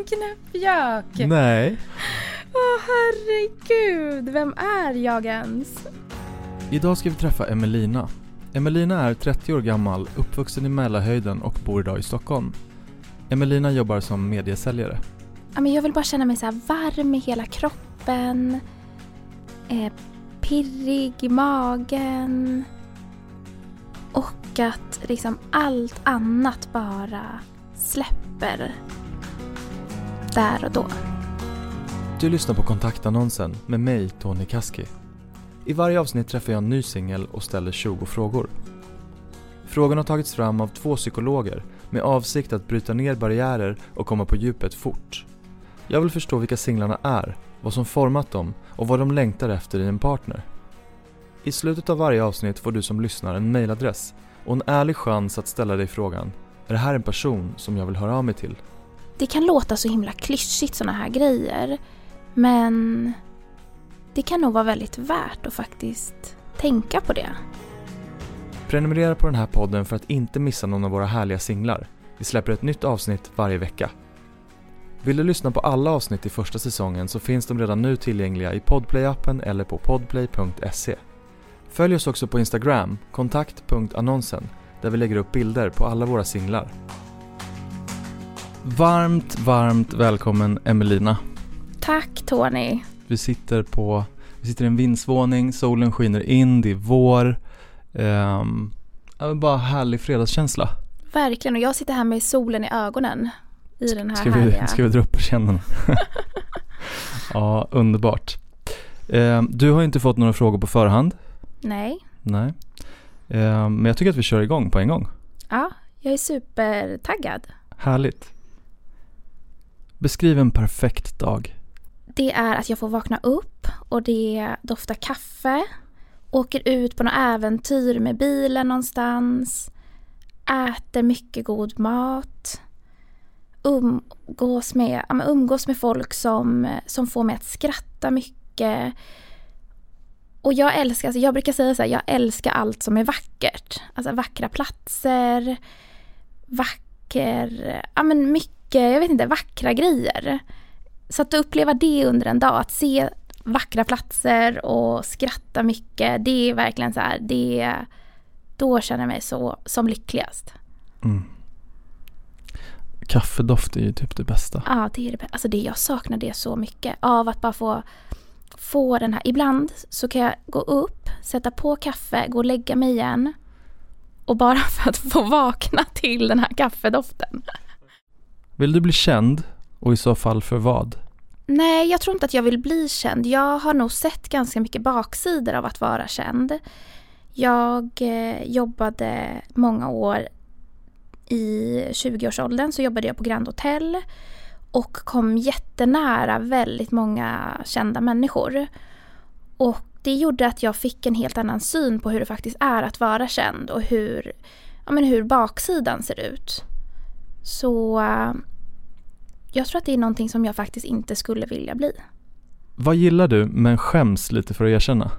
Vilken knäppjök! Nej. Åh herregud, vem är jag ens? Idag ska vi träffa Emelina. Emelina är 30 år gammal, uppvuxen i Mälarhöjden och bor idag i Stockholm. Emelina jobbar som mediesäljare. Ja, men jag vill bara känna mig så här varm i hela kroppen. Eh, pirrig i magen. Och att liksom allt annat bara släpper där och då. Du lyssnar på kontaktannonsen med mig, Tony Kaski. I varje avsnitt träffar jag en ny singel och ställer 20 frågor. Frågorna har tagits fram av två psykologer med avsikt att bryta ner barriärer och komma på djupet fort. Jag vill förstå vilka singlarna är, vad som format dem och vad de längtar efter i en partner. I slutet av varje avsnitt får du som lyssnar en mailadress och en ärlig chans att ställa dig frågan Är det här en person som jag vill höra av mig till? Det kan låta så himla klyschigt sådana här grejer. Men det kan nog vara väldigt värt att faktiskt tänka på det. Prenumerera på den här podden för att inte missa någon av våra härliga singlar. Vi släpper ett nytt avsnitt varje vecka. Vill du lyssna på alla avsnitt i första säsongen så finns de redan nu tillgängliga i Podplay-appen eller på podplay.se. Följ oss också på Instagram, kontakt.annonsen, där vi lägger upp bilder på alla våra singlar. Varmt, varmt välkommen Emelina. Tack Tony. Vi sitter på, vi sitter i en vindsvåning, solen skiner in, det är vår. Um, bara härlig fredagskänsla. Verkligen, och jag sitter här med solen i ögonen i den här ska vi, härliga... Ska vi dra upp persiennerna? ja, underbart. Um, du har inte fått några frågor på förhand. Nej. Nej. Um, men jag tycker att vi kör igång på en gång. Ja, jag är supertaggad. Härligt. Beskriv en perfekt dag. Det är att jag får vakna upp och det doftar kaffe. Åker ut på något äventyr med bilen någonstans. Äter mycket god mat. Umgås med, ja, umgås med folk som, som får mig att skratta mycket. Och jag älskar, alltså jag brukar säga så här, jag älskar allt som är vackert. Alltså vackra platser, vacker, ja men mycket, jag vet inte, vackra grejer. Så att uppleva det under en dag, att se vackra platser och skratta mycket, det är verkligen så här, det, då känner jag mig så som lyckligast. Mm. Kaffedoft är ju typ det bästa. Ja, det är det Alltså det, jag saknar det så mycket. Av att bara få, få den här. Ibland så kan jag gå upp, sätta på kaffe, gå och lägga mig igen. Och bara för att få vakna till den här kaffedoften. Vill du bli känd? Och i så fall för vad? Nej, jag tror inte att jag vill bli känd. Jag har nog sett ganska mycket baksidor av att vara känd. Jag eh, jobbade många år i 20-årsåldern så jobbade jag på Grand Hotel och kom jättenära väldigt många kända människor. Och det gjorde att jag fick en helt annan syn på hur det faktiskt är att vara känd och hur, ja, men hur baksidan ser ut. Så eh, jag tror att det är någonting som jag faktiskt inte skulle vilja bli. Vad gillar du men skäms lite för att erkänna?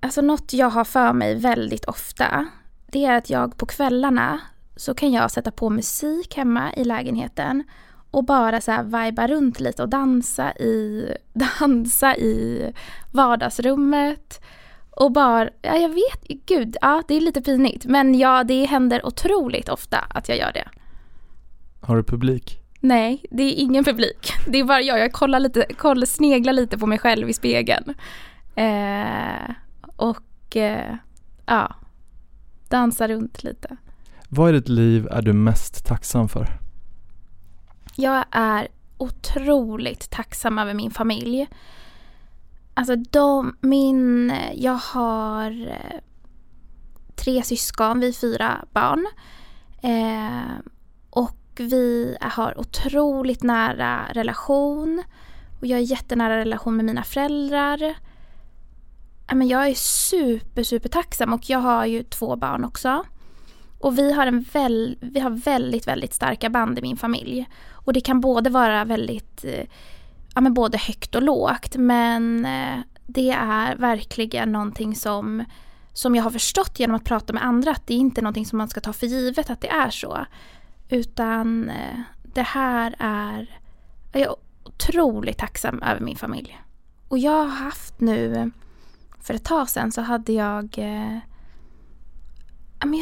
Alltså något jag har för mig väldigt ofta det är att jag på kvällarna så kan jag sätta på musik hemma i lägenheten och bara så här viba runt lite och dansa i, dansa i vardagsrummet. Och bara, ja jag vet, gud, ja det är lite pinigt men ja det händer otroligt ofta att jag gör det. Har du publik? Nej, det är ingen publik. Det är bara jag, jag kollar lite, kollar, sneglar lite på mig själv i spegeln. Eh, och eh, ja, dansar runt lite. Vad i ditt liv är du mest tacksam för? Jag är otroligt tacksam över min familj. Alltså de, min, jag har eh, tre syskon, vi är fyra barn. Eh, och vi har otroligt nära relation. Och jag är jättenära relation med mina föräldrar. Men jag är super, super tacksam och jag har ju två barn också. Och vi har, en väl, vi har väldigt, väldigt starka band i min familj. Och det kan både vara väldigt, eh, ja men både högt och lågt. Men eh, det är verkligen någonting som, som jag har förstått genom att prata med andra. Att det är inte någonting som man ska ta för givet att det är så. Utan eh, det här är Jag är otroligt tacksam över min familj. Och jag har haft nu, för ett tag sedan så hade jag eh,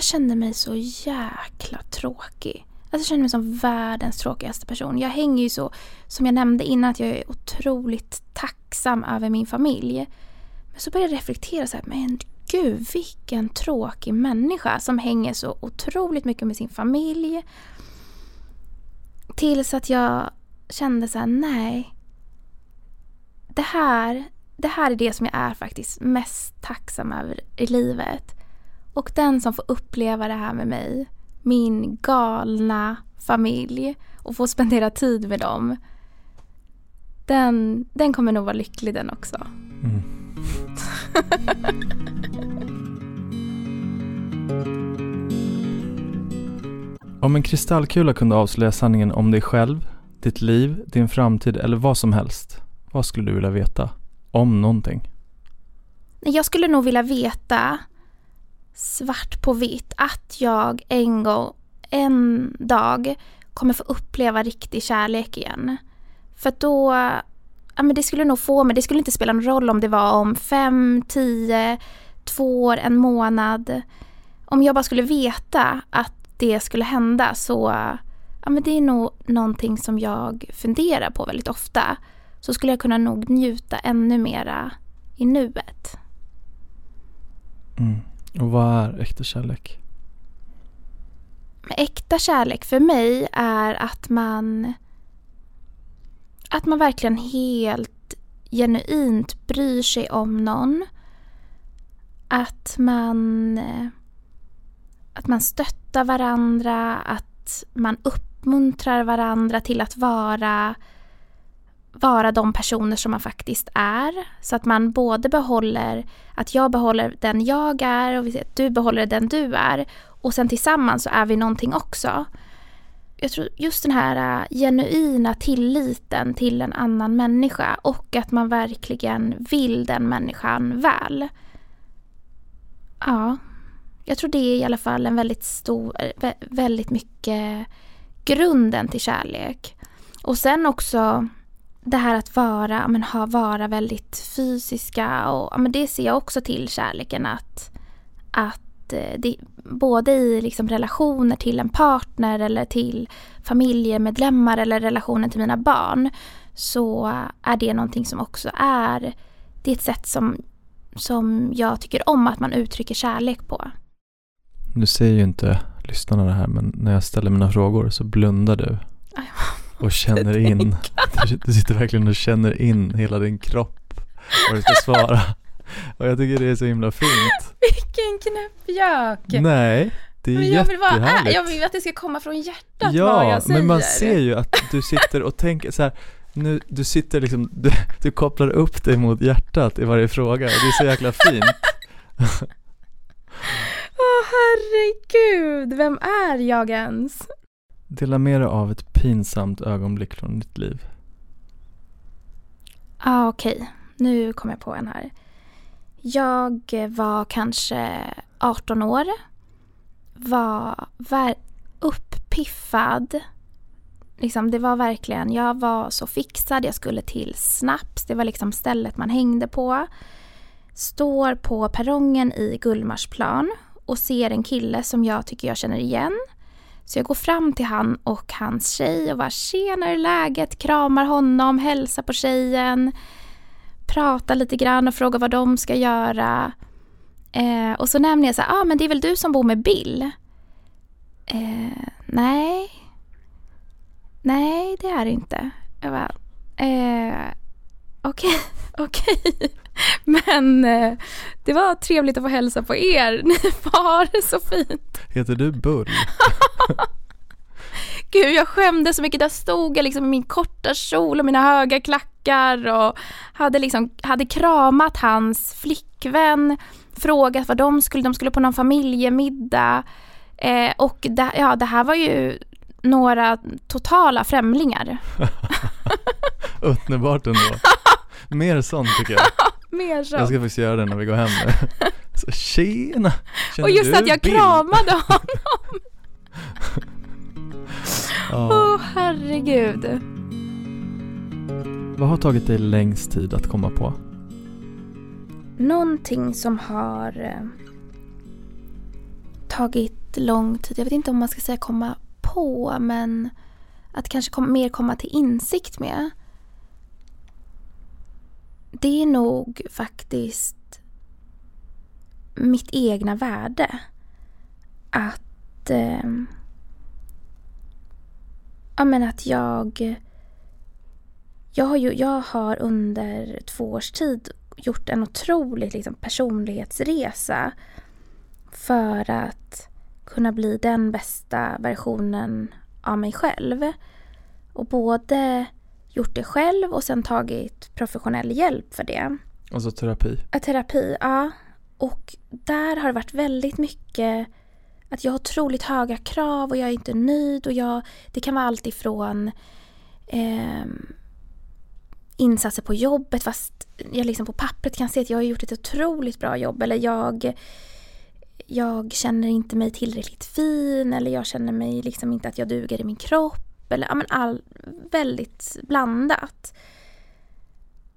jag kände mig så jäkla tråkig. Alltså jag kände mig som världens tråkigaste person. Jag hänger ju så, som jag nämnde innan, att jag är otroligt tacksam över min familj. Men så började jag reflektera så här, men gud vilken tråkig människa som hänger så otroligt mycket med sin familj. Tills att jag kände så här, nej. Det här, det här är det som jag är faktiskt mest tacksam över i livet. Och den som får uppleva det här med mig, min galna familj och få spendera tid med dem. Den, den kommer nog vara lycklig den också. Mm. Om en kristallkula kunde avslöja sanningen om dig själv, ditt liv, din framtid eller vad som helst. Vad skulle du vilja veta? Om någonting. Jag skulle nog vilja veta svart på vitt att jag en gång, en dag kommer få uppleva riktig kärlek igen. För då, ja men det skulle nog få mig, det skulle inte spela någon roll om det var om fem, tio, två år, en månad. Om jag bara skulle veta att det skulle hända så, ja men det är nog någonting som jag funderar på väldigt ofta. Så skulle jag kunna nog njuta ännu mera i nuet. Mm. Och vad är äkta kärlek? Äkta kärlek för mig är att man att man verkligen helt genuint bryr sig om någon. Att man att man stöttar varandra, att man uppmuntrar varandra till att vara vara de personer som man faktiskt är. Så att man både behåller, att jag behåller den jag är och att du behåller den du är. Och sen tillsammans så är vi någonting också. Jag tror just den här äh, genuina tilliten till en annan människa och att man verkligen vill den människan väl. Ja, jag tror det är i alla fall en väldigt stor, väldigt mycket grunden till kärlek. Och sen också det här att vara, men ha, vara väldigt fysiska och men det ser jag också till kärleken att, att eh, det, både i liksom relationer till en partner eller till familjemedlemmar eller relationen till mina barn så är det någonting som också är, det är ett sätt som, som jag tycker om att man uttrycker kärlek på. Nu ser ju inte lyssnarna det här men när jag ställer mina frågor så blundar du och känner in. Du sitter verkligen och känner in hela din kropp vad du ska svara. Och jag tycker det är så himla fint. Vilken knäppjök! Nej, det är men jag vill, vara, jag vill att det ska komma från hjärtat ja, vad jag säger. Ja, men man ser ju att du sitter och tänker så här, nu, du sitter liksom, du, du kopplar upp dig mot hjärtat i varje fråga och det är så jäkla fint. Åh oh, herregud, vem är jag ens? Dela med dig av ett pinsamt ögonblick från ditt liv. ah, okej. Okay. Nu kom jag på en här. Jag var kanske 18 år. Var uppiffad. Liksom, det var verkligen, jag var så fixad, jag skulle till Snaps, det var liksom stället man hängde på. Står på perrongen i Gullmarsplan och ser en kille som jag tycker jag känner igen. Så jag går fram till han och hans tjej och bara “tjena, hur är läget?” kramar honom, hälsar på tjejen, pratar lite grann och frågar vad de ska göra. Eh, och så nämner jag så här, ah, men det är väl du som bor med Bill? Eh, nej. Nej, det är det inte. Jag bara, eh, okej, okay, okej. Okay. Men eh, det var trevligt att få hälsa på er. Ni har det så fint. Heter du Bull? Gud, jag skämdes så mycket. Där stod jag liksom i min korta kjol och mina höga klackar och hade liksom, hade kramat hans flickvän, frågat vad de skulle, de skulle på någon familjemiddag. Eh, och det, ja, det här var ju några totala främlingar. Underbart ändå. Mer sånt tycker jag. Mer sånt. Jag ska faktiskt göra det när vi går hem nu. Så tjena! Känner och just att jag bild? kramade honom. Åh oh. oh, herregud. vad har tagit dig längst tid att komma på? Någonting som har eh, tagit lång tid, jag vet inte om man ska säga komma på, men att kanske kom, mer komma till insikt med. Det är nog faktiskt mitt egna värde. Att... Eh, ja men att jag... Jag har, ju, jag har under två års tid gjort en otrolig liksom, personlighetsresa för att kunna bli den bästa versionen av mig själv. Och både gjort det själv och sen tagit professionell hjälp för det. Alltså terapi? Ja, terapi, ja. Och där har det varit väldigt mycket att jag har otroligt höga krav och jag är inte nöjd och jag, det kan vara allt ifrån eh, insatser på jobbet fast jag liksom på pappret kan se att jag har gjort ett otroligt bra jobb eller jag jag känner inte mig tillräckligt fin eller jag känner mig liksom inte att jag duger i min kropp eller ja, men all, väldigt blandat.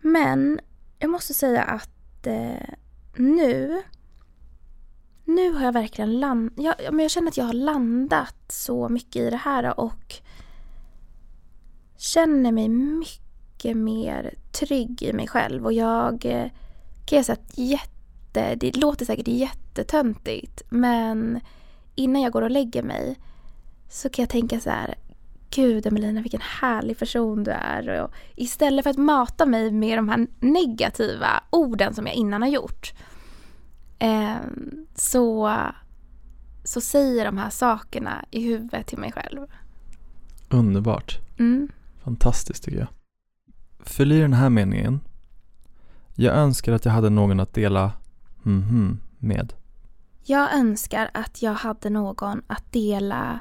Men jag måste säga att eh, nu nu har jag verkligen landat, jag, men jag känner att jag har landat så mycket i det här och känner mig mycket mer trygg i mig själv och jag eh, kan kan säga att jätte, det låter säkert jättetöntigt men innan jag går och lägger mig så kan jag tänka så här Gud Emelina vilken härlig person du är. Och istället för att mata mig med de här negativa orden som jag innan har gjort eh, så, så säger de här sakerna i huvudet till mig själv. Underbart. Mm. Fantastiskt tycker jag. Fyll i den här meningen. Jag önskar att jag hade någon att dela mhm med. Jag önskar att jag hade någon att dela,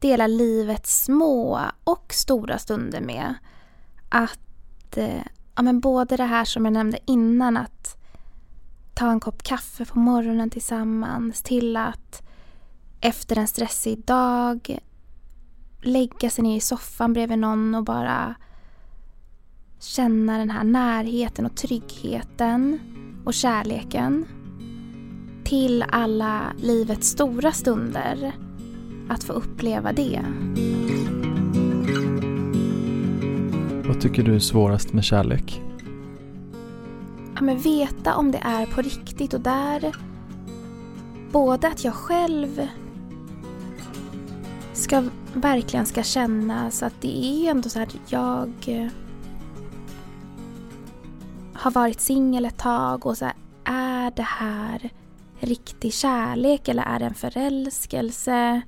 dela livets små och stora stunder med. Att, eh, ja men både det här som jag nämnde innan att ta en kopp kaffe på morgonen tillsammans till att efter en stressig dag lägga sig ner i soffan bredvid någon och bara känna den här närheten och tryggheten och kärleken till alla livets stora stunder. Att få uppleva det. Vad tycker du är svårast med kärlek? Ja, men veta om det är på riktigt och där både att jag själv ska, verkligen ska känna så att det är ändå så här jag har varit singel ett tag och så här, är det här riktig kärlek eller är det en förälskelse?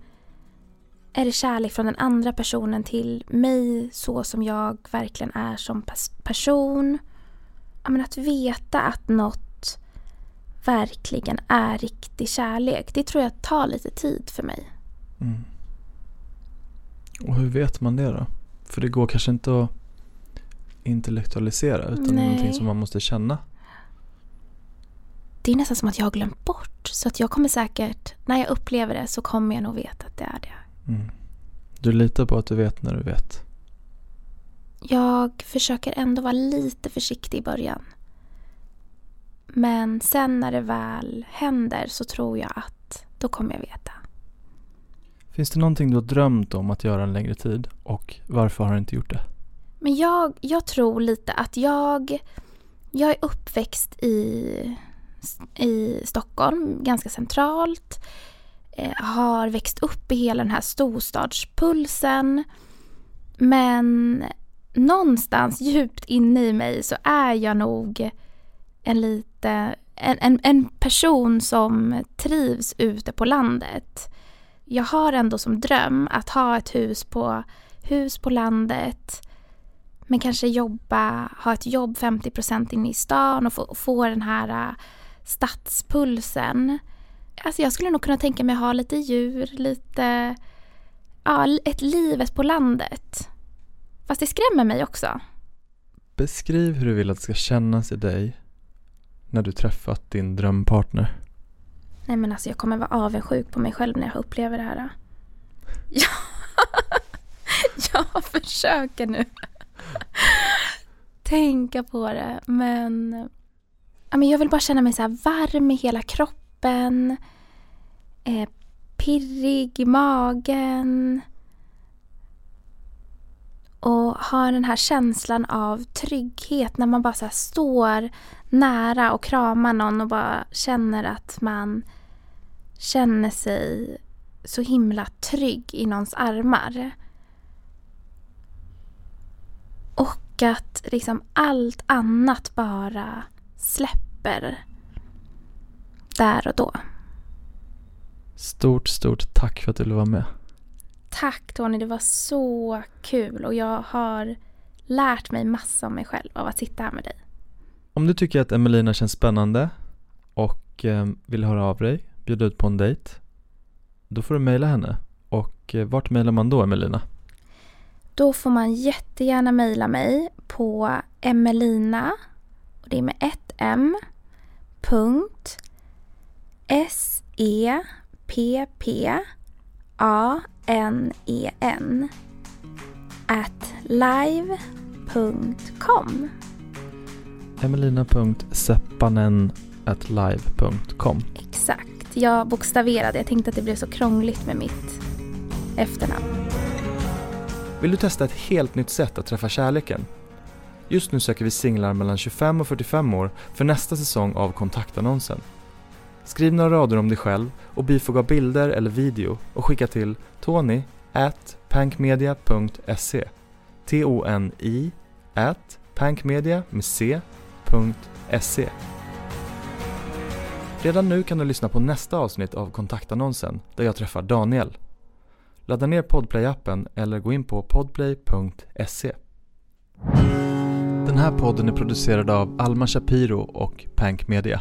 Är det kärlek från den andra personen till mig så som jag verkligen är som person? men att veta att något verkligen är riktig kärlek, det tror jag tar lite tid för mig. Mm. Och hur vet man det då? För det går kanske inte att intellektualisera utan Nej. någonting som man måste känna. Det är nästan som att jag har glömt bort. Så att jag kommer säkert, när jag upplever det så kommer jag nog veta att det är det. Mm. Du litar på att du vet när du vet? Jag försöker ändå vara lite försiktig i början. Men sen när det väl händer så tror jag att då kommer jag veta. Finns det någonting du har drömt om att göra en längre tid och varför har du inte gjort det? Men jag, jag tror lite att jag, jag är uppväxt i, i Stockholm, ganska centralt. Eh, har växt upp i hela den här storstadspulsen. Men någonstans djupt inne i mig så är jag nog en lite en, en, en person som trivs ute på landet. Jag har ändå som dröm att ha ett hus på, hus på landet men kanske jobba, ha ett jobb 50 inne i stan och få, få den här eh, stadspulsen. Alltså jag skulle nog kunna tänka mig att ha lite djur, lite, ja, ett livet på landet. Fast det skrämmer mig också. Beskriv hur du vill att det ska kännas i dig när du träffat din drömpartner. Nej men alltså jag kommer vara avundsjuk på mig själv när jag upplever det här. Ja, jag försöker nu. tänka på det. Men, ja, men jag vill bara känna mig så här varm i hela kroppen. Eh, pirrig i magen. Och har den här känslan av trygghet när man bara så står nära och kramar någon och bara känner att man känner sig så himla trygg i någons armar. Och att liksom allt annat bara släpper där och då. Stort, stort tack för att du ville vara med. Tack Tony, det var så kul och jag har lärt mig massa om mig själv av att sitta här med dig. Om du tycker att Emelina känns spännande och eh, vill höra av dig, bjuda ut på en dejt, då får du mejla henne. Och eh, vart mejlar man då Emelina? Då får man jättegärna mejla mig på Emelina, och det är med ett M, punkt S E P P A N E N at live.com. Emelina.seppanen.live.com Exakt. Jag bokstaverade. Jag tänkte att det blev så krångligt med mitt efternamn. Vill du testa ett helt nytt sätt att träffa kärleken? Just nu söker vi singlar mellan 25 och 45 år för nästa säsong av kontaktannonsen. Skriv några rader om dig själv och bifoga bilder eller video och skicka till tony at pankmedia.se T-O-N-I at pankmedia med C.se Redan nu kan du lyssna på nästa avsnitt av kontaktannonsen där jag träffar Daniel. Ladda ner Podplay-appen eller gå in på podplay.se. Den här podden är producerad av Alma Shapiro och Pank Media.